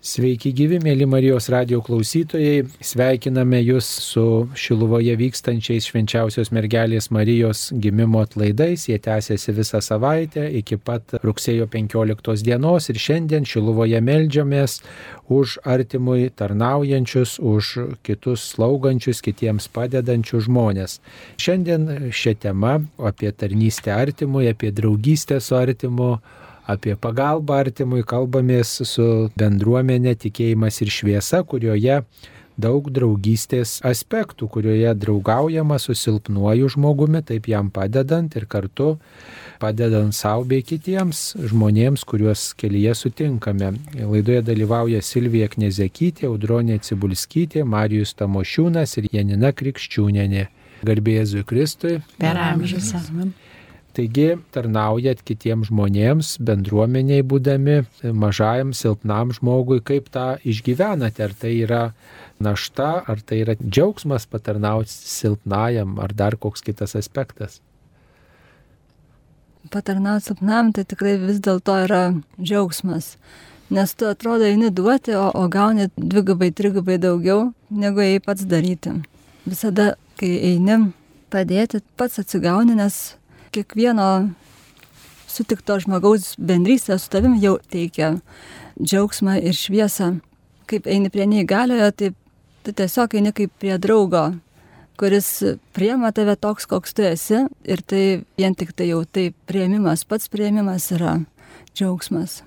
Sveiki gyvi, mėly Marijos radio klausytojai. Sveikiname Jūs su Šiluvoje vykstančiais švenčiausios mergelės Marijos gimimo atlaidais. Jie tęsiasi visą savaitę iki pat rugsėjo 15 dienos ir šiandien Šiluvoje melžiamės už artimui tarnaujančius, už kitus slaugančius, kitiems padedančius žmonės. Šiandien šią temą apie tarnystę artimui, apie draugystę su artimu apie pagalbą artimui, kalbamės su bendruomenė tikėjimas ir šviesa, kurioje daug draugystės aspektų, kurioje draugaujama su silpnuoju žmogumi, taip jam padedant ir kartu padedant savo bei kitiems žmonėms, kuriuos kelyje sutinkame. Laidoje dalyvauja Silvija Knezekytė, Audronė Cibulskytė, Marijus Tamošiūnas ir Janina Krikščiūnenė. Garbėjai Kristui. Per amžius. Amen. Taigi tarnaujat kitiems žmonėms, bendruomeniai būdami, mažajam, silpnam žmogui, kaip tą išgyvenate, ar tai yra našta, ar tai yra džiaugsmas patarnauti silpnajam, ar dar koks kitas aspektas. Patarnauti silpnam tai tikrai vis dėlto yra džiaugsmas, nes tu atrodo eini duoti, o, o gauni dvigubai, trigubai daugiau, negu jai pats daryti. Visada, kai eini padėti, pats atsigauni, nes kiekvieno sutikto žmogaus bendrystė su tavim jau teikia džiaugsmą ir šviesą. Kaip eini prie neįgaliojo, tai tu tiesiog eini kaip prie draugo, kuris priema tave toks, koks tu esi ir tai vien tik tai jau tai prieimimas, pats prieimimas yra džiaugsmas.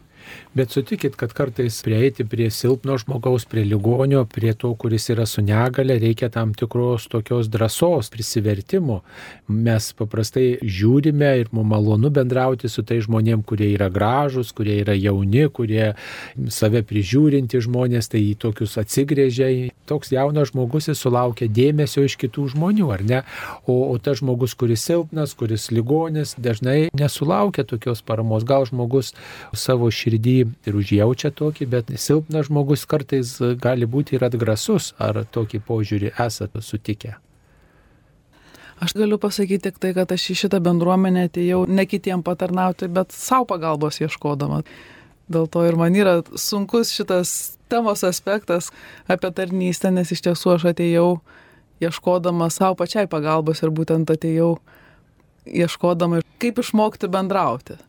Bet sutikit, kad kartais prieiti prie silpno žmogaus, prie ligonio, prie to, kuris yra su negale, reikia tam tikros tokios drąsos, prisivertimo. Mes paprastai žiūrime ir mums malonu bendrauti su tai žmonėm, kurie yra gražus, kurie yra jauni, kurie save prižiūrinti žmonės, tai į tokius atsigrėžia. Toks jaunas žmogus jis sulaukia dėmesio iš kitų žmonių, ar ne? O, o tas žmogus, kuris silpnas, kuris ligonis, dažnai nesulaukia tokios paramos. Gal žmogus savo širdį ir užjaučia tokį, bet silpnas žmogus kartais gali būti ir atgrasus, ar tokį požiūrį esate sutikę. Aš galiu pasakyti tik tai, kad aš į šitą bendruomenę atėjau ne kitiem patarnauti, bet savo pagalbos ieškodama. Dėl to ir man yra sunkus šitas temos aspektas apie tarnystę, nes iš tiesų aš atėjau ieškodama savo pačiai pagalbos ir būtent atėjau ieškodama, kaip išmokti bendrauti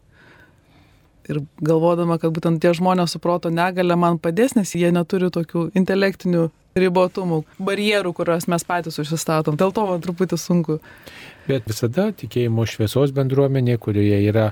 ir galvodama, kad būtent tie žmonės su proto negale man padės, nes jie neturi tokių intelektinių ribotumų, barjerų, kuriuos mes patys užsistatom. Dėl to man truputį sunku. Bet visada tikėjimo šviesos bendruomenė, kurioje yra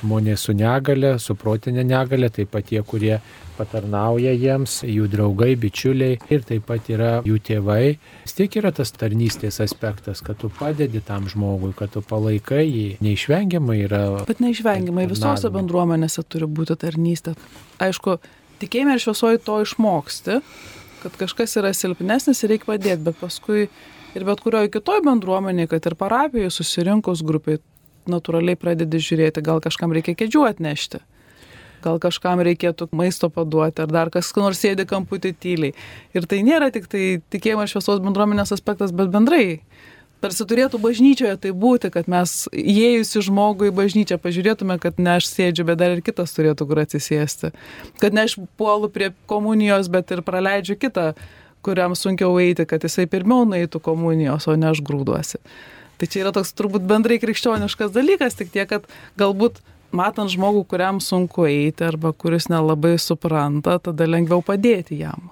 žmonės su negale, su protinė negale, taip pat tie, kurie patarnauja jiems, jų draugai, bičiuliai ir taip pat yra jų tėvai. Vis tiek yra tas tarnystės aspektas, kad tu padedi tam žmogui, kad tu palaikai jį. Neišvengiamai yra. Bet neišvengiamai visose bendruomenėse turi būti tarnystė. Aišku, tikėjime ir šviesoji to išmoksti, kad kažkas yra silpnesnis ir reikia padėti, bet paskui ir bet kurioje kitoje bendruomenėje, kad ir parapijoje susirinkus grupiai, natūraliai pradedi žiūrėti, gal kažkam reikia kėdžių atnešti gal kažkam reikėtų maisto paduoti, ar dar kas nors sėdi kamputį tyliai. Ir tai nėra tik tai tikėjimo šviesos bendruomenės aspektas, bet bendrai. Tarsi turėtų bažnyčioje tai būti, kad mes įėjusi žmogui į bažnyčią pažiūrėtume, kad ne aš sėdžiu, bet dar ir kitas turėtų kur atsisėsti. Kad ne aš puolu prie komunijos, bet ir praleidžiu kitą, kuriam sunkiau eiti, kad jisai pirmiau nueitų komunijos, o ne aš grūduosi. Tai čia yra toks turbūt bendrai krikščioniškas dalykas, tik tiek, kad galbūt matant žmogų, kuriam sunku eiti arba kuris nelabai supranta, tada lengviau padėti jam.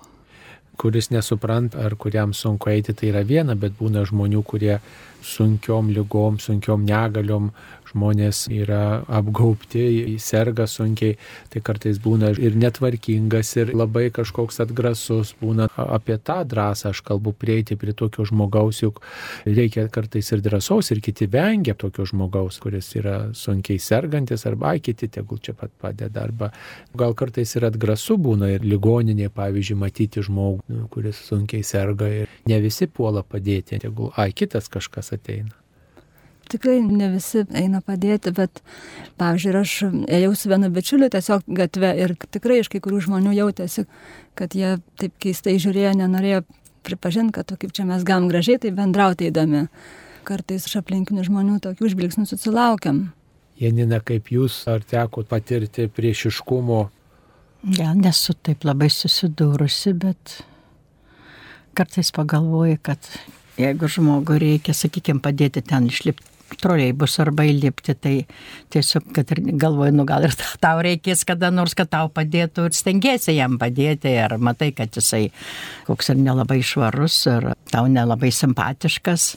Kuris nesupranta ar kuriam sunku eiti, tai yra viena, bet būna žmonių, kurie sunkiom lygom, sunkiom negaliom žmonės yra apgaupti, serga sunkiai, tai kartais būna ir netvarkingas, ir labai kažkoks atgrasus, būna. Apie tą drąsą, aš kalbu prieiti prie tokio žmogaus, juk reikia kartais ir drąsos, ir kiti vengia tokio žmogaus, kuris yra sunkiai sergantis, arba kiti tegul čia pat padeda, arba gal kartais ir atgrasu būna ir ligoninė, pavyzdžiui, matyti žmogų, kuris sunkiai serga ir ne visi puola padėti, tegul, ai, kitas kažkas ateina tikrai ne visi eina padėti, bet, pavyzdžiui, aš ėjau su vienu bičiuliu tiesiog gatve ir tikrai iš kai kurių žmonių jautėsi, kad jie taip keistai žiūrėjo, nenorėjo pripažinti, kad kaip čia mes gam gražiai tai bendrauti įdami. Kartais iš aplinkinių žmonių tokių žvilgsnių susilaukiam. Janina, kaip jūs, ar teko patirti priešiškumo Gal nesu taip labai susidūrusi, bet kartais pagalvoju, kad jeigu žmogui reikia, sakykime, padėti ten išlipti troleibus arba įlipti, tai tiesiog, kad ir galvoju, nu gal ir tau reikės kada nors, kad tau padėtų ir stengiasi jam padėti, ar matai, kad jisai koks ir nelabai švarus, ar tau nelabai simpatiškas.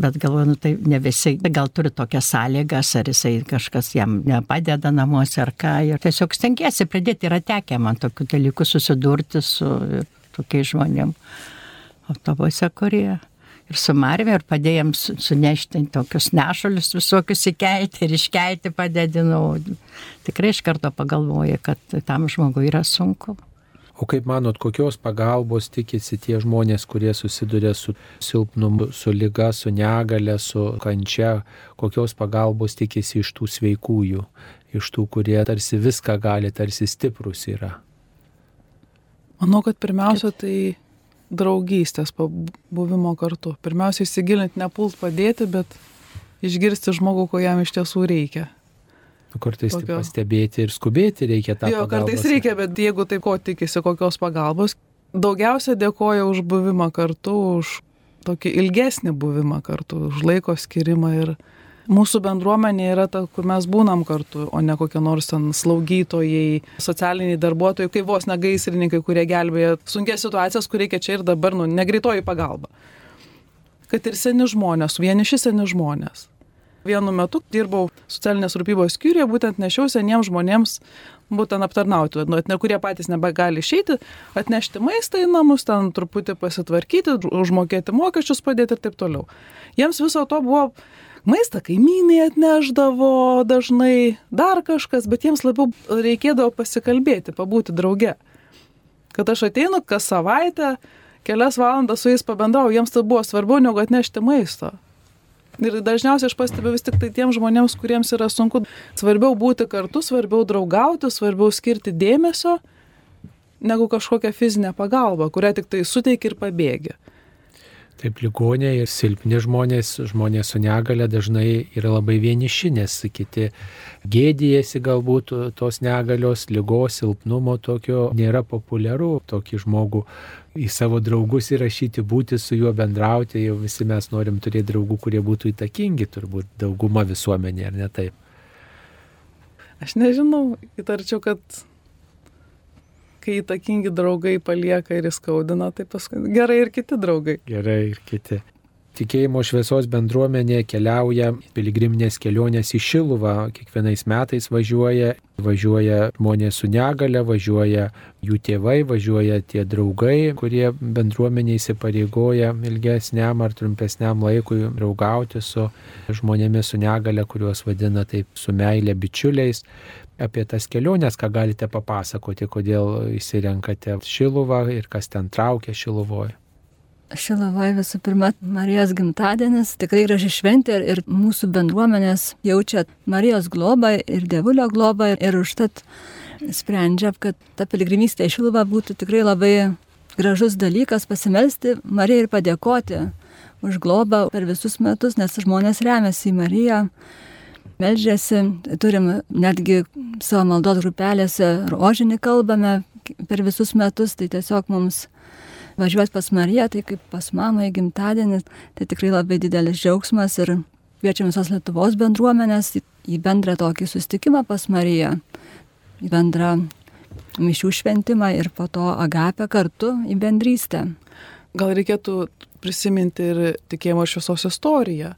Bet galvoju, nu, tai ne visi gal turi tokias sąlygas, ar jisai kažkas jam nepadeda namuose ar ką. Ir tiesiog stengiasi pridėti, yra tekę man tokių dalykų susidurti su tokiais žmonėmis autobuse, kurie ir su Marvė, ir padėjom sunešti tokius nešulius visokius įkelti ir iškelti padedinau. Tikrai iš karto pagalvoju, kad tam žmogui yra sunku. O kaip manot, kokios pagalbos tikisi tie žmonės, kurie susiduria su silpnumu, su lyga, su negale, su kančia, kokios pagalbos tikisi iš tų sveikųjų, iš tų, kurie tarsi viską gali, tarsi stiprus yra? Manau, kad pirmiausia, tai draugystės, buvimo kartu. Pirmiausia, įsigilinti, nepult padėti, bet išgirsti žmogų, ko jam iš tiesų reikia. Nu, kartais Tokio... pastebėti ir skubėti reikia tą. Jo, pagalbos. kartais reikia, bet jeigu tai ko tikisi, kokios pagalbos, daugiausia dėkoja už buvimą kartu, už tokį ilgesnį buvimą kartu, už laiko skirimą ir mūsų bendruomenė yra ta, kur mes būnam kartu, o ne kokie nors ten slaugytojai, socialiniai darbuotojai, kaip vos negaisrininkai, kurie gelbėja sunkias situacijas, kur reikia čia ir dabar, nu, negreitoji pagalba. Kad ir seni žmonės, vieniši seni žmonės. Vienu metu dirbau socialinės rūpybos skyriuje, būtent nešiau seniems žmonėms būtent aptarnauti, nu, kurie patys nebegali išeiti, atnešti maistą į namus, ten truputį pasitvarkyti, užmokėti mokesčius padėti ir taip toliau. Jiems viso to buvo maistą kaimynai atneždavo dažnai, dar kažkas, bet jiems labiau reikėdavo pasikalbėti, pabūti drauge. Kad aš ateinu kas savaitę, kelias valandas su jais pabendrau, jiems tai buvo svarbiau negu atnešti maisto. Ir dažniausiai aš pastebiu vis tik tai tiems žmonėms, kuriems yra sunku, svarbiau būti kartu, svarbiau draugauti, svarbiau skirti dėmesio, negu kažkokią fizinę pagalbą, kurią tik tai suteikia ir pabėgia. Taip, ligoniai silpni žmonės, žmonės su negale dažnai yra labai vieniši, nes kiti gėdijasi galbūt tos negalios, lygos, silpnumo tokio nėra populiaru tokį žmogų į savo draugus įrašyti, būti su juo bendrauti, jau visi mes norim turėti draugų, kurie būtų įtakingi, turbūt dauguma visuomenė, ar ne taip? Aš nežinau, įtarčiau, kad kai įtakingi draugai palieka ir įskaudina, tai paskui gerai ir kiti draugai. Gerai ir kiti. Tikėjimo šviesos bendruomenė keliauja piligriminės kelionės į Šiluvą, kiekvienais metais važiuoja, važiuoja žmonės su negale, važiuoja jų tėvai, važiuoja tie draugai, kurie bendruomenė įsipareigoja ilgesniam ar trumpesniam laikui draugauti su žmonėmis su negale, kuriuos vadina taip su meilė bičiuliais apie tas keliones, ką galite papasakoti, kodėl įsirenkate Šiluvą ir kas ten traukia Šiluvoje. Šilovoje visų pirma Marijos gimtadienis, tikrai graži šventė ir, ir mūsų bendruomenės jaučia Marijos globą ir Dievulio globą ir užtat sprendžia, kad ta piligrimystė į Šiluvą būtų tikrai labai gražus dalykas pasimelsti Marijai ir padėkoti už globą per visus metus, nes žmonės remiasi į Mariją melžiasi, turim netgi savo maldos grupelėse rožinį kalbame per visus metus, tai tiesiog mums važiuoti pas Mariją, tai kaip pas mamą į gimtadienį, tai tikrai labai didelis džiaugsmas ir kviečiam visos Lietuvos bendruomenės į bendrą tokį sustikimą pas Mariją, į bendrą mišių šventimą ir po to agapę kartu į bendrystę. Gal reikėtų prisiminti ir tikėjimo šviesos istoriją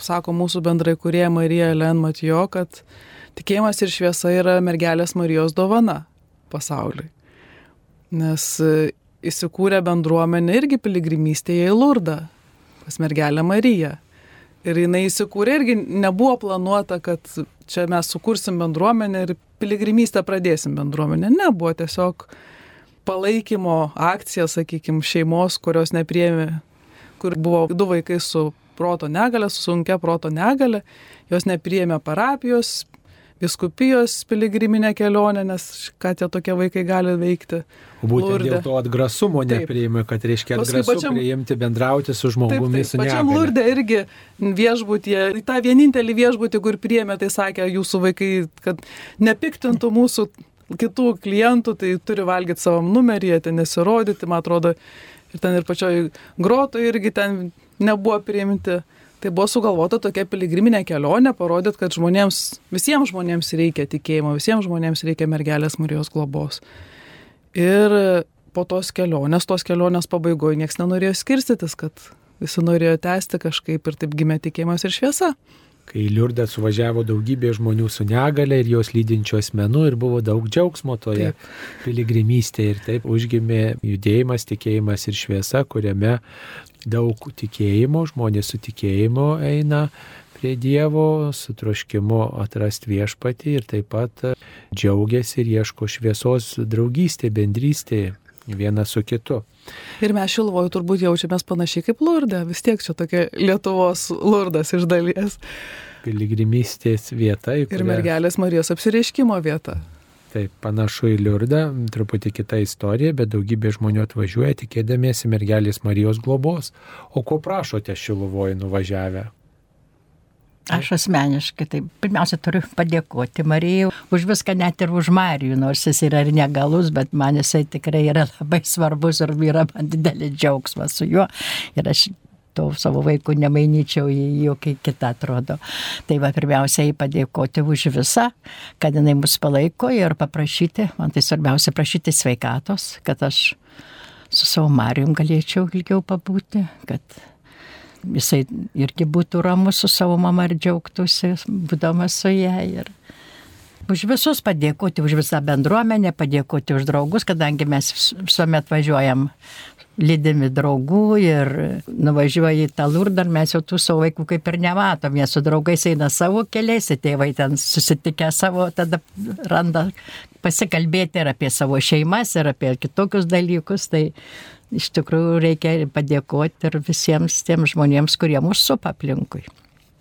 sako mūsų bendrai kurie Marija Elen Matijo, kad tikėjimas ir šviesa yra mergelės Marijos dovana pasauliui. Nes e, įsikūrė bendruomenė irgi piligrimystėje į Lurdą, pas mergelę Mariją. Ir jinai įsikūrė irgi nebuvo planuota, kad čia mes sukursim bendruomenę ir piligrimystę pradėsim bendruomenę. Ne, buvo tiesiog palaikymo akcija, sakykime, šeimos, kurios nepriemi, kur buvo du vaikai su proto negalę, su sunkia proto negalę, jos nepriėmė parapijos, biskupijos piligriminę kelionę, nes ką tie tokie vaikai gali veikti. Būtent Lurde. dėl to atgrasumo nepriėmė, kad reiškia atgrasų pačiam, priimti, bendrauti su žmogumi taip, taip. Pačiam Lurde irgi viešbutie, tą vienintelį viešbutį, kur priėmė, tai sakė jūsų vaikai, kad nepiktintų mūsų kitų klientų, tai turi valgyti savam numerį, ten nesirodyti, man atrodo, ir ten ir pačioj grotoje irgi ten nebuvo priimti. Tai buvo sugalvota tokia piligriminė kelionė, parodyt, kad žmonėms, visiems žmonėms reikia tikėjimo, visiems žmonėms reikia mergelės Marijos globos. Ir po tos kelionės, tos kelionės pabaigoje niekas nenorėjo skirstytis, kad visi norėjo tęsti kažkaip ir taip gimė tikėjimas ir šviesa kai į Liurdą suvažiavo daugybė žmonių su negale ir jos lydinčių asmenų ir buvo daug džiaugsmo toje taip. piligrimystėje ir taip užgimė judėjimas, tikėjimas ir šviesa, kuriame daug tikėjimo, žmonės su tikėjimu eina prie Dievo, su troškimu atrasti viešpatį ir taip pat džiaugiasi ir ieško šviesos draugystė, bendrystė vienas su kitu. Ir mes Šilvoju turbūt jaučiamės panašiai kaip Lurdė, vis tiek čia tokia Lietuvos Lurdas iš dalies. Piligrimystės vieta. Kurią... Ir mergelės Marijos apsireiškimo vieta. Taip, panašu į Liurdą, truputį kita istorija, bet daugybė žmonių atvažiuoja tikėdamiesi mergelės Marijos globos. O ko prašote Šiluvoje nuvažiavę? Aš asmeniškai, tai pirmiausia turiu padėkoti Marijai už viską, net ir už Marijų, nors jis yra ir negalus, bet man jisai tikrai yra labai svarbus ir yra man didelį džiaugsmą su juo. Ir aš to savo vaikų nemainyčiau į jokį kitą atrodo. Tai va, pirmiausiai padėkoti už visą, kad jinai mus palaiko ir paprašyti, man tai svarbiausia prašyti sveikatos, kad aš su savo Marijum galėčiau ilgiau pabūti, kad jisai irgi būtų ramus su savo mama ir džiaugtųsi, būdamas su ją. Ir už visus padėkoti, už visą bendruomenę, padėkoti už draugus, kadangi mes visuomet važiuojam lydimi draugų ir nuvažiuoja į tą lurdą, mes jau tų savo vaikų kaip ir nematom, jie su draugais eina savo keliais, tėvai ten susitikę savo, tada randa pasikalbėti ir apie savo šeimas, ir apie kitokius dalykus. Tai iš tikrųjų reikia padėkoti ir visiems tiems žmonėms, kurie mūsų supa aplinkui.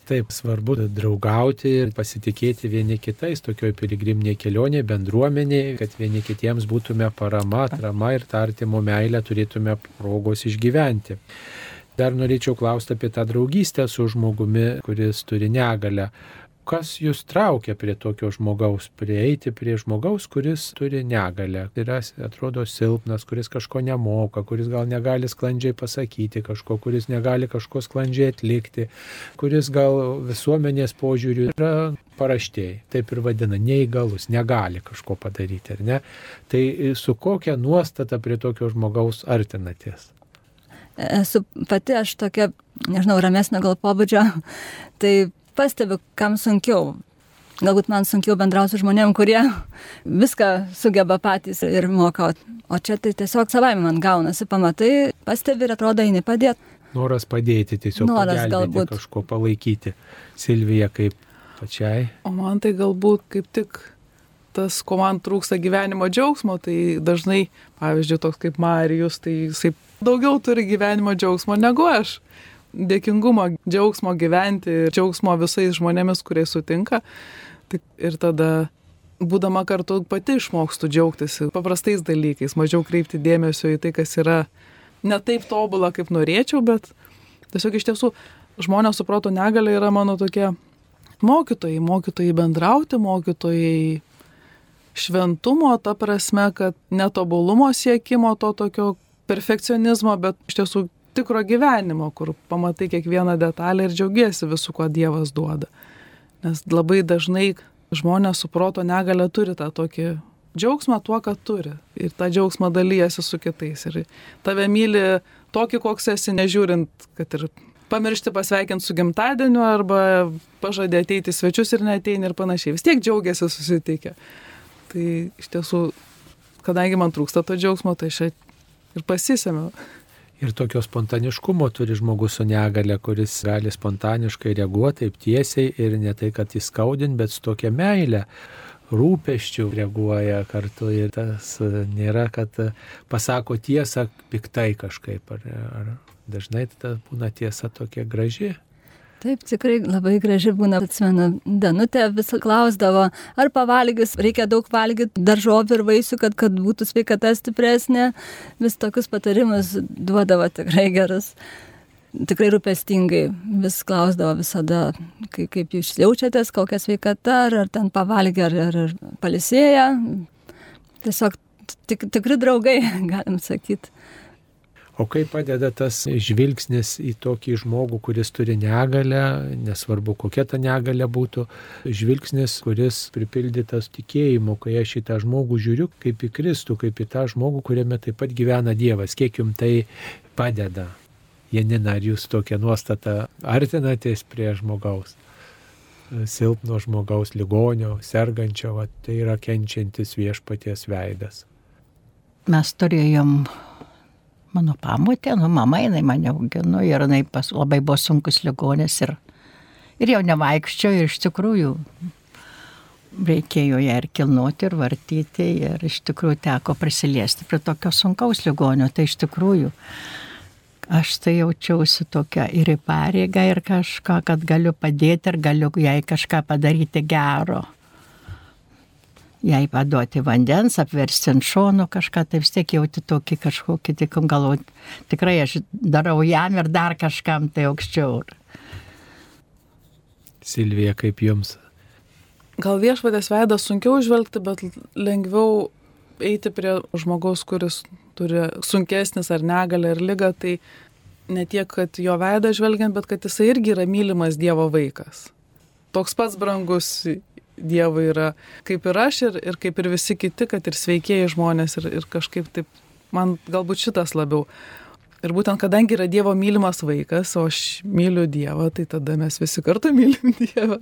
Taip, svarbu draugauti ir pasitikėti vieni kitais tokioje piligriminėje kelionėje, bendruomenėje, kad vieni kitiems būtume parama, atrama ir tartimo meilę turėtume progos išgyventi. Dar norėčiau klausti apie tą draugystę su žmogumi, kuris turi negalę kas jūs traukia prie tokio žmogaus, prieiti prie žmogaus, kuris turi negalę, kuris atrodo silpnas, kuris kažko nemoka, kuris gal negali sklandžiai pasakyti kažko, kuris negali kažko sklandžiai atlikti, kuris gal visuomenės požiūrių yra paraštėjai, taip ir vadina, neįgalus, negali kažko padaryti, ar ne? Tai su kokia nuostata prie tokio žmogaus artinatės? Esu pati aš tokia, nežinau, ramesnio gal pobūdžio, tai pastebiu, kam sunkiau. Galbūt man sunkiau bendrauti su žmonėm, kurie viską sugeba patys ir moka, o čia tai tiesiog savaime man gaunasi, pamatai, pastebi ir atrodo eini padėti. Noras padėti, tiesiog Noras galbūt kažko palaikyti. Silvija kaip pačiai. O man tai galbūt kaip tik tas, ko man trūksta gyvenimo džiaugsmo, tai dažnai, pavyzdžiui, toks kaip Marijus, tai jisai daugiau turi gyvenimo džiaugsmo negu aš dėkingumo, džiaugsmo gyventi ir džiaugsmo visais žmonėmis, kuriais sutinka. Ir tada, būdama kartu, pati išmokstu džiaugtis paprastais dalykais, mažiau kreipti dėmesio į tai, kas yra ne taip tobula, kaip norėčiau, bet tiesiog iš tiesų žmonės su proto negalė yra mano tokie mokytojai, mokytojai bendrauti, mokytojai šventumo, ta prasme, kad netobulumo siekimo to tokio perfekcionizmo, bet iš tiesų tikro gyvenimo, kur pamatai kiekvieną detalę ir džiaugiesi visų, ko Dievas duoda. Nes labai dažnai žmonės su proto negale turi tą tokį džiaugsmą tuo, ką turi. Ir tą džiaugsmą dalyjasi su kitais. Ir tave myli tokį, koks esi, nežiūrint, kad ir pamiršti pasveikinti su gimtadieniu arba pažadė ateiti svečius ir neteini ir panašiai. Vis tiek džiaugiasi susitikę. Tai iš tiesų, kadangi man trūksta to džiaugsmo, tai aš ir pasisėmiau. Ir tokio spontaniškumo turi žmogus su negale, kuris gali spontaniškai reaguoti taip tiesiai ir ne tai, kad įskaudint, bet su tokia meile rūpeščių reaguoja kartu ir tas nėra, kad pasako tiesą piktai kažkaip. Ar, ar dažnai tada būna tiesa tokia graži. Taip, tikrai labai graži būna, atsimenu, Danutė vis klausdavo, ar pavalgys, reikia daug valgyti daržovių ir vaisių, kad, kad būtų sveikata stipresnė. Vis tokius patarimus duodavo tikrai gerus. Tikrai rūpestingai vis klausdavo visada, kaip, kaip jūs jaučiatės, kokia sveikata, ar, ar ten pavalgė, ar, ar, ar palisėję. tiesiog tik, tikri draugai, galim sakyti. O kaip padeda tas žvilgsnis į tokį žmogų, kuris turi negalę, nesvarbu kokia ta negalė būtų, žvilgsnis, kuris pripildytas tikėjimu, kai aš į tą žmogų žiūriu kaip į Kristų, kaip į tą žmogų, kuriame taip pat gyvena Dievas, kiek jums tai padeda. Janina, ar jūs tokią nuostatą artinatės prie žmogaus? Silpno žmogaus, ligonio, sergančio, va, tai yra kenčiantis viešpaties veidas. Mes turėjom mano pamotė, nu mama jinai mane augino ir jinai pas, labai buvo sunkus ligonės ir, ir jau nevaikščio ir iš tikrųjų reikėjo ją ir kilnuoti ir vartyti ir iš tikrųjų teko prisiliesti prie tokio sunkaus ligonio, tai iš tikrųjų aš tai jaučiausi tokia ir į pareigą ir kažką, kad galiu padėti ir galiu jai kažką padaryti gero jai paduoti vandens, apversti ant šono kažką, taip vis tiek jauti tokį kažkokį, tik galvoti, tikrai aš darau jam ir dar kažkam tai aukščiau. Silvija, kaip jums? Gal viešpatės veidą sunkiau žvelgti, bet lengviau eiti prie žmogaus, kuris turi sunkesnis ar negalę ar lygą, tai ne tiek, kad jo veidą žvelgiant, bet kad jisai irgi yra mylimas Dievo vaikas. Toks pats brangus Dievui yra kaip ir aš ir, ir kaip ir visi kiti, kad ir sveikieji žmonės ir, ir kažkaip taip, man galbūt šitas labiau. Ir būtent kadangi yra Dievo mylimas vaikas, o aš myliu Dievą, tai tada mes visi kartu mylim Dievą.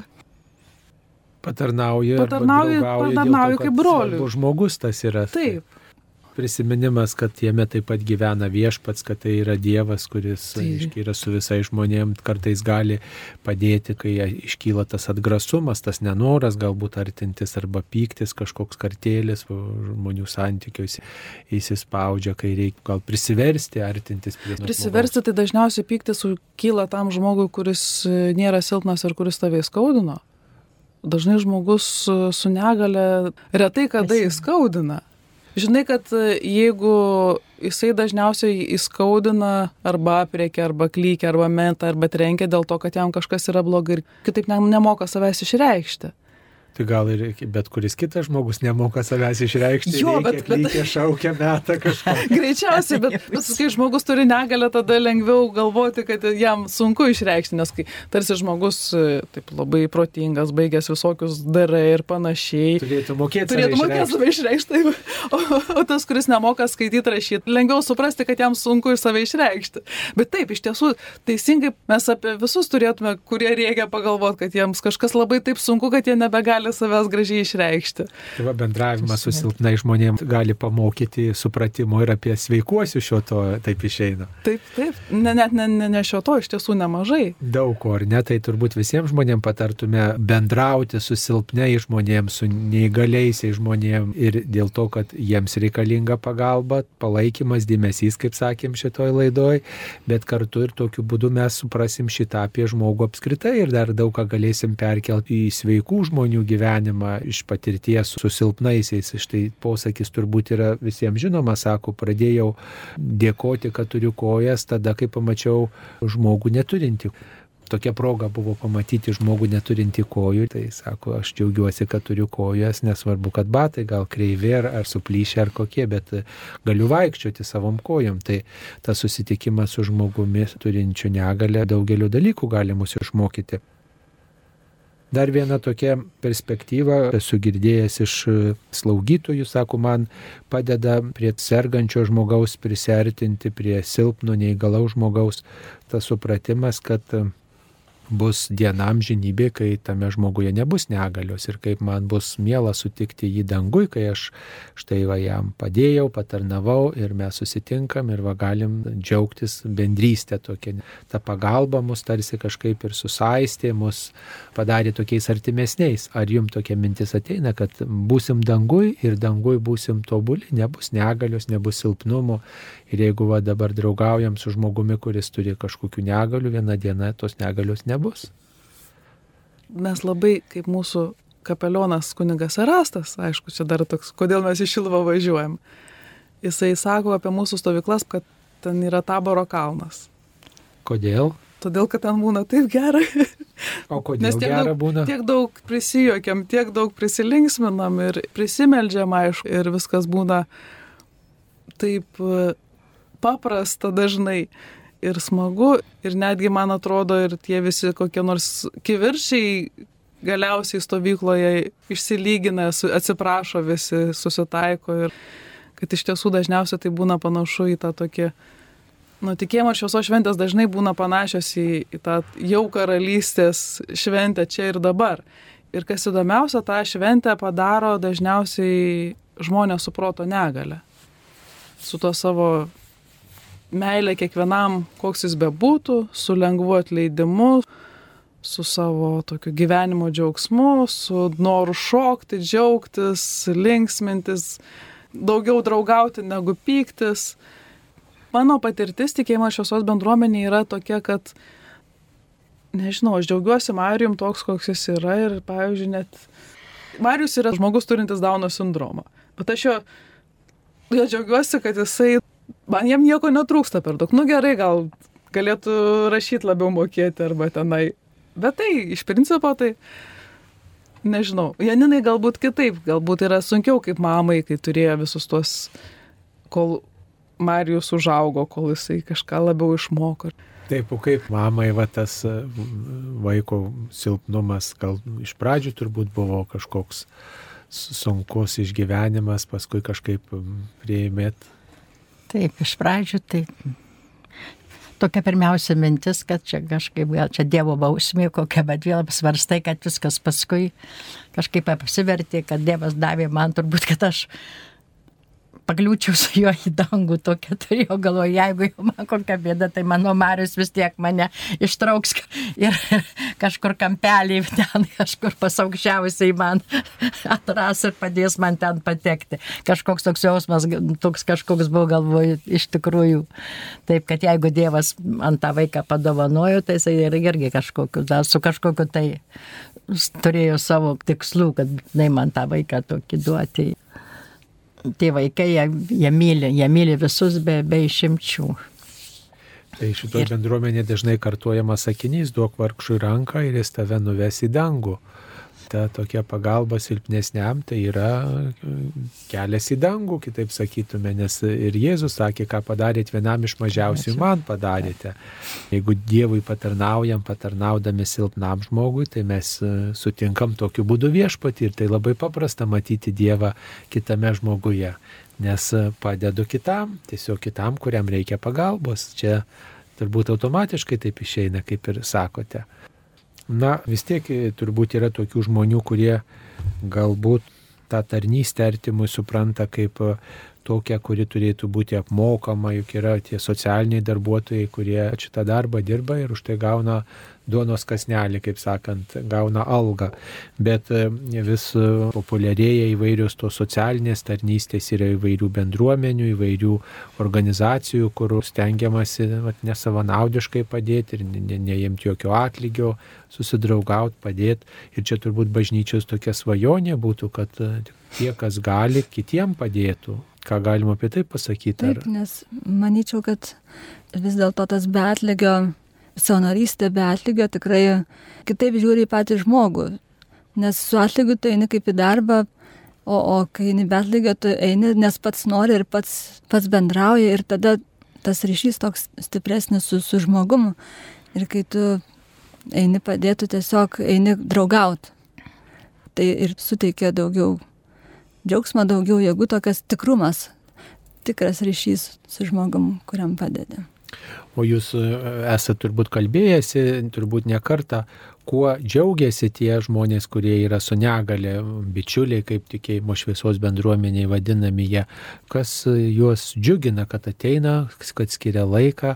Patarnauju. Patarnauju, patarnauju kaip broliu. Žmogus tas yra. Taip prisiminimas, kad jame taip pat gyvena viešpats, kad tai yra Dievas, kuris aiškiai, yra su visais žmonėm, kartais gali padėti, kai iškyla tas atgrasumas, tas nenoras galbūt artintis arba pyktis, kažkoks kartėlis žmonių santykiuose įsispaudžia, kai reikia gal prisiversti artintis prie to. Prisiversti tai dažniausiai pyktis kyla tam žmogui, kuris nėra silpnas ir kuris tave įskaudino. Dažnai žmogus su negale retai kada įskaudina. Žinai, kad e, jeigu jisai dažniausiai įskaudina arba apriekia, arba klykia, arba meta, arba trenkia dėl to, kad jam kažkas yra blogai ir kitaip nemoka savęs išreikšti. Tai gal ir bet kuris kitas žmogus nemoka savęs išreikšti. Jo, bet... Klykia, šaukia, meta kažką. Greičiausiai, bet, bet kai žmogus turi negalę, tada lengviau galvoti, kad jam sunku išreikšti, nes kai tarsi žmogus taip labai protingas, baigęs visokius darai ir panašiai. Turėtų mokėti. Turėtų mokėti save išreikšti. O, o tas, kuris nemoka skaityti, rašyti, lengviau suprasti, kad jam sunku save išreikšti. Bet taip, iš tiesų, teisingai mes apie visus turėtume, kurie reikia pagalvoti, kad jiems kažkas labai taip sunku, kad jie nebegali gali savęs gražiai išreikšti. Tai va, bendravimas su silpnai žmonėms gali pamokyti supratimo ir apie sveikuosius šio to taip išeina. Taip, taip, ne, net ne, ne, ne šio to iš tiesų nemažai. Daug ko, ar ne, tai turbūt visiems žmonėms patartume bendrauti su silpnai žmonėms, su neįgaliaisiais žmonėms ir dėl to, kad jiems reikalinga pagalba, palaikymas, dėmesys, kaip sakėm šitoj laidoj, bet kartu ir tokiu būdu mes suprasim šitą apie žmogų apskritai ir dar daug ką galėsim perkelti į sveikų žmonių gyvenimą iš patirties su silpnaisiais. Štai posakis turbūt yra visiems žinoma, sako, pradėjau dėkoti, kad turiu kojas, tada kai pamačiau žmogų neturinti tokia proga buvo pamatyti žmogų neturinti kojų, tai sako, aš džiaugiuosi, kad turiu kojas, nesvarbu, kad batai gal kreivi ar, ar suplyšę ar kokie, bet galiu vaikščioti savom kojom. Tai tas susitikimas su žmogumi turinčiu negalę daugeliu dalykų gali mus išmokyti. Dar viena tokia perspektyva, esu girdėjęs iš slaugytojų, sako, man padeda prie sergančio žmogaus prisertinti, prie silpno neįgalaus žmogaus tas supratimas, kad bus diena amžinybė, kai tame žmoguje nebus negalios ir kaip man bus miela sutikti jį dangui, kai aš štai va jam padėjau, patarnavau ir mes susitinkam ir va galim džiaugtis bendrystę tokia. Ta pagalba mus tarsi kažkaip ir susaistė, mus padarė tokiais artimesniais. Ar jums tokia mintis ateina, kad būsim dangui ir dangui būsim tobuli, nebus negalios, nebus silpnumo Ir jeigu va dabar draugaujam su žmogumi, kuris turi kažkokių negalių, vieną dieną tos negalios nebus. Mes labai, kaip mūsų kapelionas kunigas Erastas, aišku, čia dar toks, kodėl mes iš Šilvo važiuojam. Jisai sako apie mūsų stovyklas, kad ten yra taboro kalnas. Kodėl? Todėl, kad ten būna taip gerai. O kodėl Nes tiek gera daug, būna? Tiek daug prisijokiam, tiek daug prisilinksminam ir prisimeldžiam, aišku, ir viskas būna taip e, paprasta dažnai ir smagu. Ir netgi, man atrodo, ir tie visi kokie nors kiviršiai galiausiai stovykloje išsilygina, atsiprašo visi, susitaiko. Ir kad iš tiesų dažniausiai tai būna panašu į tą tokį nu, tikėjimo ir šviesos šventės dažnai būna panašios į, į tą jau karalystės šventę čia ir dabar. Ir kas įdomiausia, tą šventę padaro dažniausiai žmonės su proto negale. Su to savo meilė kiekvienam, koks jis bebūtų, su lengvu atleidimu, su savo tokiu gyvenimo džiaugsmu, su noru šokti, džiaugtis, linksmintis, daugiau draugauti negu pyktis mano patirtis tikėjimo šviesos bendruomenė yra tokia, kad, nežinau, aš džiaugiuosi Marijum toks, koks jis yra ir, pavyzdžiui, net Marijus yra žmogus turintis Dauno sindromą. Bet aš jo, jo džiaugiuosi, kad jisai, man jam nieko netrūksta per daug. Nu gerai, gal galėtų rašyti labiau mokėti arba tenai. Bet tai, iš principo, tai, nežinau, Janinai galbūt kitaip, galbūt yra sunkiau kaip mamai, kai turėjo visus tuos, kol Marijus užaugo, kol jisai kažką labiau išmoko. Taip, o kaip mamai va tas e, vaiko silpnumas, gal iš pradžių turbūt buvo kažkoks sunkus išgyvenimas, paskui kažkaip prieimėt. Taip, iš pradžių tai tokia pirmiausia mintis, kad čia kažkaip, gal čia Dievo bausmė kokia, bet vėl apsvarstai, kad viskas paskui kažkaip apsivertė, kad Dievas davė man turbūt, kad aš pakliūčiau su juo į dangų, tokia turėjau galvoje, jeigu jau man kokia bėda, tai mano Marius vis tiek mane ištrauks ir kažkur kampelį ten, kažkur pasaukščiausiai man atras ir padės man ten patekti. Kažkoks toks jausmas, toks kažkoks buvo galvoju iš tikrųjų. Taip, kad jeigu Dievas ant tą vaiką padovanojo, tai jisai ir irgi kažkokiu, dar su kažkokiu tai turėjo savo tikslų, kad jinai man tą vaiką tokį duoti tie vaikai, jie, jie, myli, jie myli visus be, be išimčių. Tai šitoje ir... bendruomenėje dažnai kartuojamas sakinys, duok vargšui ranką ir jis tave nuves į dangų ta tokia pagalba silpnesniam, tai yra e, kelias į dangų, kitaip sakytume, nes ir Jėzus sakė, ką padarėt vienam iš mažiausių, man padarėte. Jeigu Dievui patarnaujam, patarnaudami silpnam žmogui, tai mes e, sutinkam tokiu būdu viešpatį ir tai labai paprasta matyti Dievą kitame žmoguje, nes e, padedu kitam, tiesiog kitam, kuriam reikia pagalbos. Čia turbūt automatiškai taip išeina, kaip ir sakote. Na, vis tiek e, turbūt yra tokių žmonių, kurie galbūt tą tarnystę artimui supranta kaip e, tokią, kuri turėtų būti apmokama, juk yra tie socialiniai darbuotojai, kurie šitą darbą dirba ir už tai gauna duonos kasnelį, kaip sakant, gauna algą. Bet e, vis e, populiarėja įvairios tos socialinės tarnystės, yra įvairių bendruomenių, įvairių organizacijų, kur stengiamasi vat, nesavanaudiškai padėti ir ne, neimti jokio atlygio, susidraugauti, padėti. Ir čia turbūt bažnyčios tokia svajonė būtų, kad e, tie, kas gali, kitiem padėtų. Ką galima apie tai pasakyti? Taip, nes manyčiau, kad vis dėlto tas beatlygio savanorystė be atlygio tikrai kitaip žiūri į patį žmogų. Nes su atlygiu tu eini kaip į darbą, o, o kai eini be atlygio, tu eini, nes pats nori ir pats, pats bendrauja ir tada tas ryšys toks stipresnis su, su žmogumu. Ir kai tu eini padėti, tiesiog eini draugauti. Tai ir suteikia daugiau džiaugsmo, daugiau jėgų, tokias tikrumas, tikras ryšys su žmogum, kuriam padedi. O jūs e, esate turbūt kalbėjęsi, turbūt ne kartą, kuo džiaugiasi tie žmonės, kurie yra su negale, bičiuliai, kaip tikėjimo šviesos bendruomeniai vadinami jie, kas juos džiugina, kad ateina, kad skiria laiką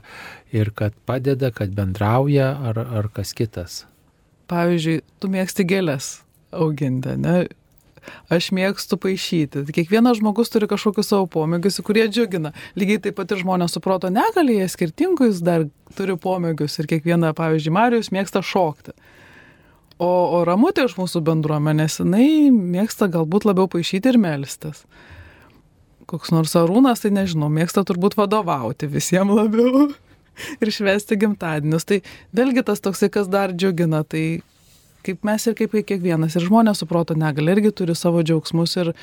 ir kad padeda, kad bendrauja ar, ar kas kitas. Pavyzdžiui, tu mėgsti gėlės auginti, ne? Aš mėgstu paaišyti. Kiekvienas žmogus turi kažkokius savo pomėgius, kurie džiugina. Lygiai taip pat ir žmonės su proto negali, jie skirtingus dar turi pomėgius ir kiekviena, pavyzdžiui, Marijus mėgsta šokti. O, o Ramutė iš mūsų bendruomenės, jinai mėgsta galbūt labiau paaišyti ir melstis. Koks nors arūnas, tai nežinau, mėgsta turbūt vadovauti visiems labiau. ir švesti gimtadienius. Tai vėlgi tas toksai, kas dar džiugina, tai kaip mes ir kaip kiekvienas. Ir žmonės suproto negali, irgi turi savo džiaugsmus ir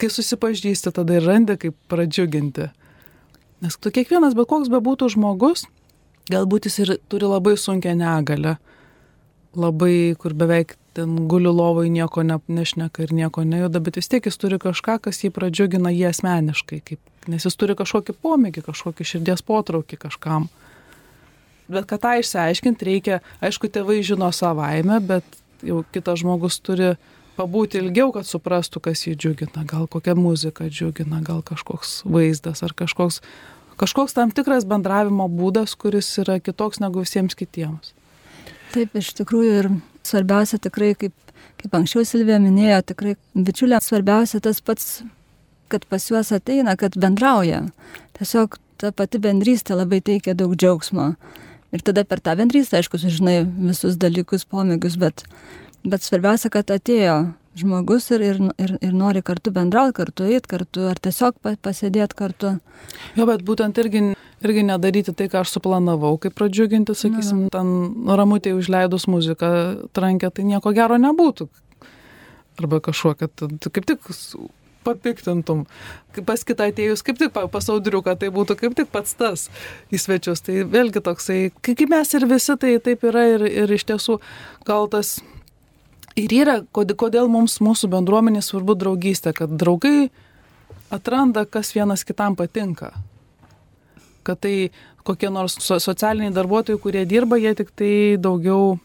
kai susipažįsti, tada ir randi, kaip pradžiuginti. Nes tu kiekvienas, bet koks bebūtų žmogus, galbūt jis ir turi labai sunkę negalę, labai, kur beveik ten guli lovai nieko ne, nešneka ir nieko nejuda, bet vis tiek jis turi kažką, kas jį pradžiugina jį asmeniškai, kaip, nes jis turi kažkokį pomėgį, kažkokį širdies potraukį kažkam. Bet kad tą išsiaiškinti reikia, aišku, tėvai žino savaime, bet jau kitas žmogus turi pabūti ilgiau, kad suprastų, kas jį džiugina. Gal kokia muzika džiugina, gal kažkoks vaizdas ar kažkoks, kažkoks tam tikras bendravimo būdas, kuris yra kitoks negu visiems kitiems. Taip, iš tikrųjų ir svarbiausia tikrai, kaip, kaip anksčiau Silvija minėjo, tikrai bičiulė, svarbiausia tas pats, kad pas juos ateina, kad bendrauja. Tiesiog ta pati bendrystė labai teikia daug džiaugsmo. Ir tada per tą bendrystę, aišku, sužinai visus dalykus, pomėgius, bet, bet svarbiausia, kad atėjo žmogus ir, ir, ir, ir nori kartu bendrauti, kartu eiti kartu, ar tiesiog pasėdėti kartu. Jo, bet būtent irgi, irgi nedaryti tai, ką aš suplanavau, kaip pradžiuginti, sakysim, na, ten ramutėje užleidus muziką trankę, tai nieko gero nebūtų. Arba kažkuo, kad kaip tik papiktintum. Pas kitą atėjus, kaip tik pas audriuką, tai būtų kaip tik pats tas į svečius. Tai vėlgi toksai, kaip mes ir visi, tai taip yra ir, ir iš tiesų gal tas ir yra, kodėl mums mūsų bendruomenė svarbu draugystė, kad draugai atranda, kas vienas kitam patinka. Kad tai kokie nors socialiniai darbuotojai, kurie dirba, jie tik tai daugiau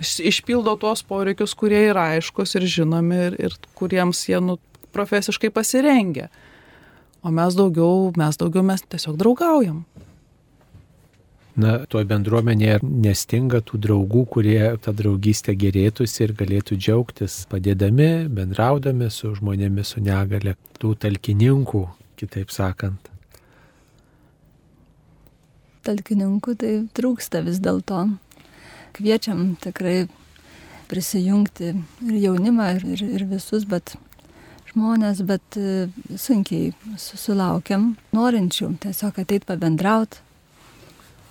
išpildo tuos poreikius, kurie yra aiškus ir žinomi ir, ir kuriems jie nu, profesiškai pasirengę. O mes daugiau, mes daugiau, mes tiesiog draugaujam. Na, toje bendruomenėje nestinga tų draugų, kurie tą draugystę gerėtųsi ir galėtų džiaugtis, padėdami, bendraudami su žmonėmis su negale, tų talkininkų, kitaip sakant. Talkininkų tai trūksta vis dėlto. Kviečiam tikrai prisijungti ir jaunimą, ir, ir, ir visus, bet žmonės, bet e, sunkiai susilaukiam norinčių tiesiog ateit pabendraut.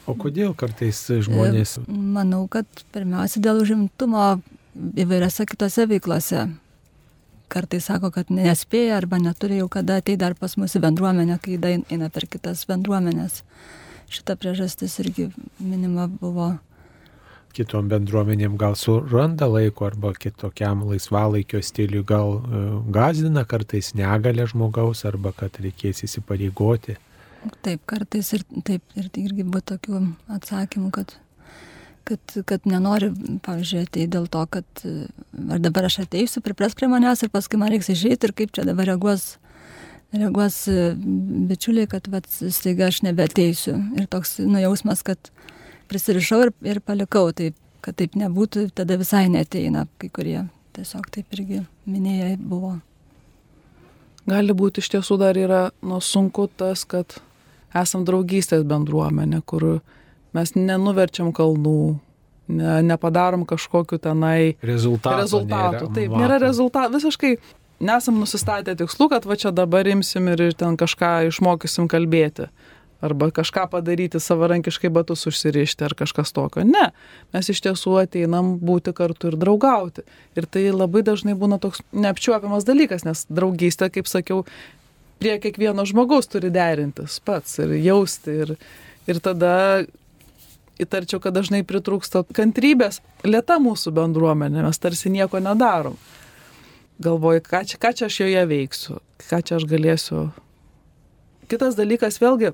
O kodėl kartais žmonės? E, manau, kad pirmiausia dėl užimtumo įvairiose kitose veiklose. Kartais sako, kad nespėja arba neturi jau kada ateiti dar pas mūsų bendruomenę, kai eina per kitas bendruomenės. Šita priežastis irgi minima buvo kitom bendruomenėm gal suranda laiko arba kitokiam laisvalaikio stiliui gal e, gazdina kartais negalę žmogaus arba kad reikės įsipareigoti. Taip, kartais ir taip, ir tai irgi buvo tokių atsakymų, kad, kad, kad nenori, pavyzdžiui, ateiti dėl to, kad ar dabar aš ateisiu, pripras prie manęs ir paskui man reiks išeiti ir kaip čia dabar reaguos, reaguos e, bičiuliai, kad vat, staiga aš nebeteisiu. Ir toks nujausmas, kad prisirišau ir, ir palikau, taip, kad taip nebūtų, tada visai neteina kai kurie. Tiesiog taip irgi minėjai buvo. Gali būti iš tiesų dar yra nu, sunku tas, kad esam draugystės bendruomenė, kur mes nenuverčiam kalnų, ne, nepadarom kažkokiu tenai rezultatų. rezultatų. Nėra, Taip, nėra rezultatų. Visiškai nesam nusistatę tikslų, kad va čia dabar imsim ir ten kažką išmokysim kalbėti arba kažką padaryti savarankiškai batus užsirišti ar kažkas tokio. Ne, mes iš tiesų ateinam būti kartu ir draugauti. Ir tai labai dažnai būna toks neapčiuopiamas dalykas, nes draugystė, kaip sakiau, prie kiekvieno žmogaus turi derintis pats ir jausti. Ir, ir tada įtarčiau, kad dažnai pritrūksta kantrybės. Lieta mūsų bendruomenė, mes tarsi nieko nedarom. Galvoju, ką čia, ką čia aš joje veiksiu, ką čia aš galėsiu. Kitas dalykas vėlgi,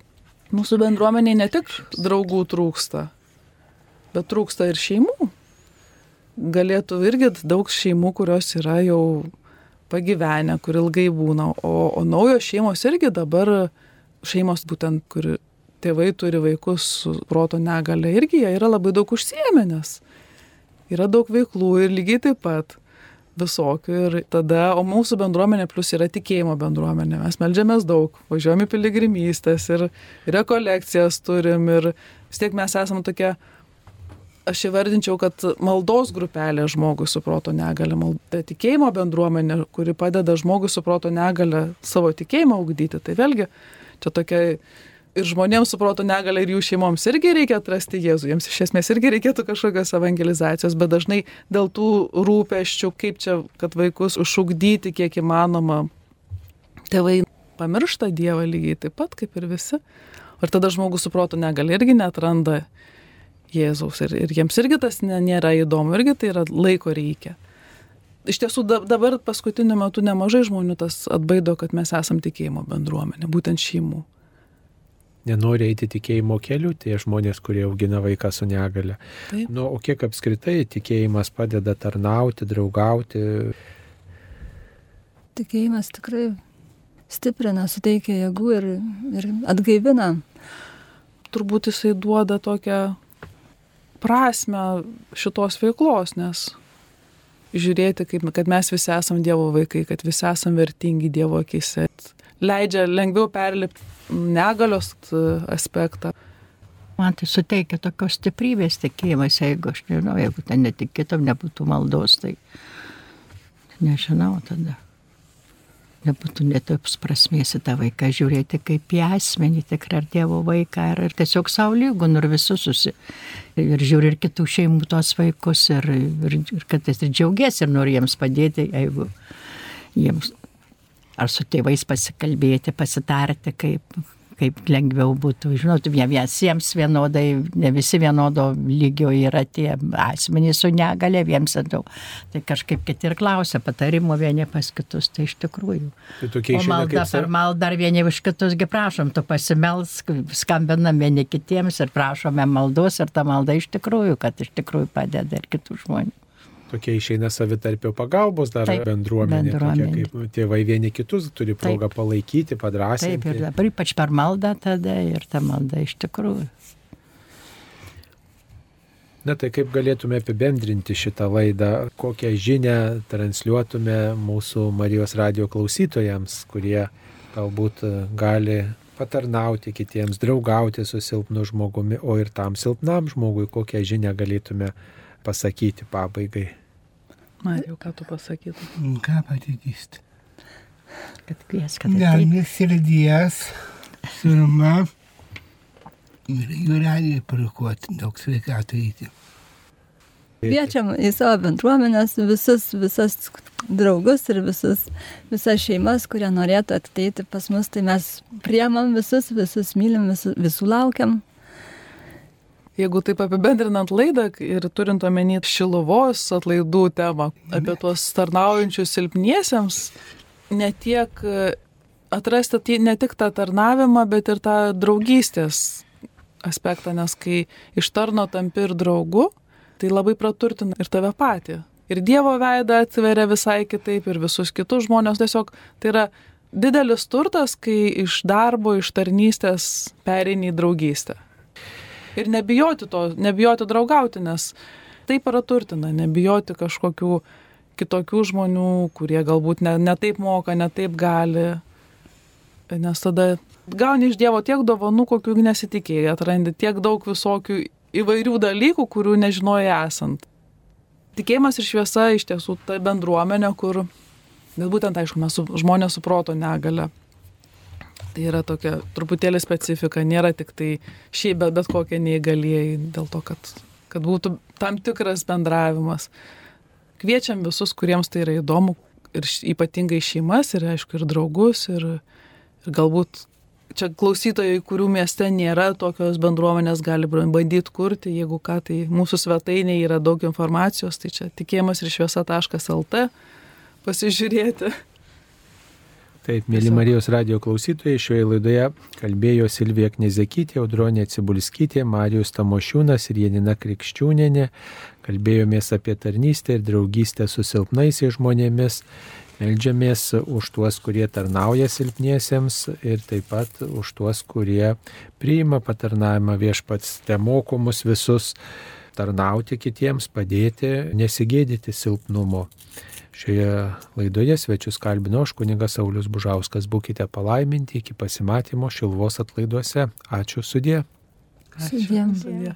mūsų bendruomeniai ne tik draugų trūksta, bet trūksta ir šeimų. Galėtų irgi daug šeimų, kurios yra jau pagyvenę, kur ilgai būna, o, o naujos šeimos irgi dabar, šeimos būtent, kur tėvai turi vaikus su proto negale, irgi jie yra labai daug užsiemę, nes yra daug veiklų ir lygiai taip pat visokių ir tada, o mūsų bendruomenė plus yra tikėjimo bendruomenė, mes melžiamės daug, važiuojame piligrimystės ir rekolekcijas turim ir vis tiek mes esame tokie, aš įvardinčiau, kad maldos grupelė žmogui su proto negale, malda, tikėjimo bendruomenė, kuri padeda žmogui su proto negale savo tikėjimą ugdyti, tai vėlgi čia tokia ir žmonėms su proto negale ir jų šeimoms irgi reikia atrasti Jėzų, jiems iš esmės irgi reikėtų kažkokios evangelizacijos, bet dažnai dėl tų rūpeščių, kaip čia, kad vaikus užšugdyti kiek įmanoma, tėvai pamiršta Dievą lygiai taip pat kaip ir visi. Ir tada žmogus su proto negale irgi netranda Jėzaus ir, ir jiems irgi tas nėra įdomu, irgi tai yra laiko reikia. Iš tiesų dabar paskutiniu metu nemažai žmonių tas atbaido, kad mes esam tikėjimo bendruomenė, būtent šeimų nenori eiti tikėjimo keliu, tie žmonės, kurie augina vaiką su negale. Taip. Nu, o kiek apskritai tikėjimas padeda tarnauti, draugauti? Tikėjimas tikrai stiprina, suteikia jėgų ir, ir atgaivina. Turbūt jisai duoda tokią prasme šitos veiklos, nes žiūrėti, kaip, kad mes visi esame Dievo vaikai, kad visi esame vertingi Dievo akise, leidžia lengviau perlipti negalios aspektą. Man tai suteikia tokios stiprybės tikėjimas, jeigu aš nežinau, jeigu ten netikėtum, nebūtų maldos, tai nežinau tada. Nebūtų netops prasmės į tą vaiką žiūrėti kaip į asmenį, tikrą ar Dievo vaiką, ar, ar tiesiog savo lygų, ir visus susi. Ir žiūri ir kitų šeimų tos vaikus, ir, ir, ir kad esi džiaugiasi ir nori jiems padėti, jeigu jiems ar su tėvais pasikalbėti, pasitarti, kaip, kaip lengviau būtų. Žinot, visiems vienodai, ne visi vienodo lygio yra tie asmenys su negale, jiems daug. Tai kažkaip kiti ir klausia patarimų vieni pas kitus, tai iš tikrųjų. Tai o malda per maldą dar vieni už kitusgi prašom, tu pasimelsk, skambinam vieni kitiems ir prašome maldos ir ta malda iš tikrųjų, kad iš tikrųjų padeda ir kitų žmonių tokia išeina savitarpio pagalbos dar Taip, bendruomenė, bendruomenė. Tokia, kaip tėvai vieni kitus turi progą Taip. palaikyti, padrasinti. Taip, ir dabar ypač per maldą tada ir ta malda iš tikrųjų. Na tai kaip galėtume apibendrinti šitą laidą, kokią žinę transliuotume mūsų Marijos radio klausytojams, kurie galbūt gali patarnauti kitiems, draugauti su silpnu žmogumi, o ir tam silpnam žmogui kokią žinę galėtume pasakyti pabaigai. Marijau, ką tu pasakytum? Ką patikysti? Kad kvies, kad Galmis širdies, surma ir jūrelį parikuoti, daug sveikatų įti. Kviečiam į savo bendruomenės visus, visas draugus ir visus, visas šeimas, kurie norėtų ateiti pas mus, tai mes priemam visus, visus mylim, visus, visų laukiam. Jeigu taip apibendrinant laidą ir turint omeny šiluvos atlaidų temą, apie tuos tarnaujančius silpniesiems, ne tiek e, atrasti ne tik tą tarnavimą, bet ir tą draugystės aspektą, nes kai iš tarno tampi ir draugu, tai labai praturtina ir tave patį. Ir Dievo veidą atveria visai kitaip, ir visus kitus žmonės. Tiesiog tai yra didelis turtas, kai iš darbo, iš tarnystės pereini į draugystę ir nebijoti to, nebijoti draugauti, nes tai praturtina, nebijoti kažkokių kitokių žmonių, kurie galbūt ne, ne taip moka, ne taip gali, nes tada gauni iš Dievo tiek dovanų, kokių nesitikėjai, atrandi tiek daug visokių įvairių dalykų, kurių nežinojai esant. Tikėjimas ir šviesa iš tiesų ta bendruomenė, kur, bet būtent aišku, mes su, žmonės su proto negale Tai yra tokia truputėlį specifika, nėra tik tai šiaip bet, bet kokie neįgalėjai, dėl to, kad, kad būtų tam tikras bendravimas. Kviečiam visus, kuriems tai yra įdomu, ir ypatingai šeimas, ir aišku, ir draugus, ir, ir galbūt čia klausytojai, kurių mieste nėra tokios bendruomenės, gali bandyti kurti, jeigu ką, tai mūsų svetainėje yra daug informacijos, tai čia tikėjimas ir šviesa.lt pasižiūrėti. Taip, mėly Marijos radio klausytojai, šioje laidoje kalbėjo Silvija Knezekytė, Audronė Cibulskytė, Marijos Tamošiūnas ir Janina Krikščiūnenė. Kalbėjomės apie tarnystę ir draugystę su silpnaisiais žmonėmis. Meldžiamės už tuos, kurie tarnauja silpniesiems ir taip pat už tuos, kurie priima patarnavimą viešpats, te mokomus visus tarnauti kitiems, padėti, nesigėdyti silpnumo. Šioje laidoje svečius kalbino aš kunigas Saulis Bužauskas. Būkite palaiminti iki pasimatymo Šilvos atlaiduose. Ačiū sudė. Ačiū. Sudė. sudė.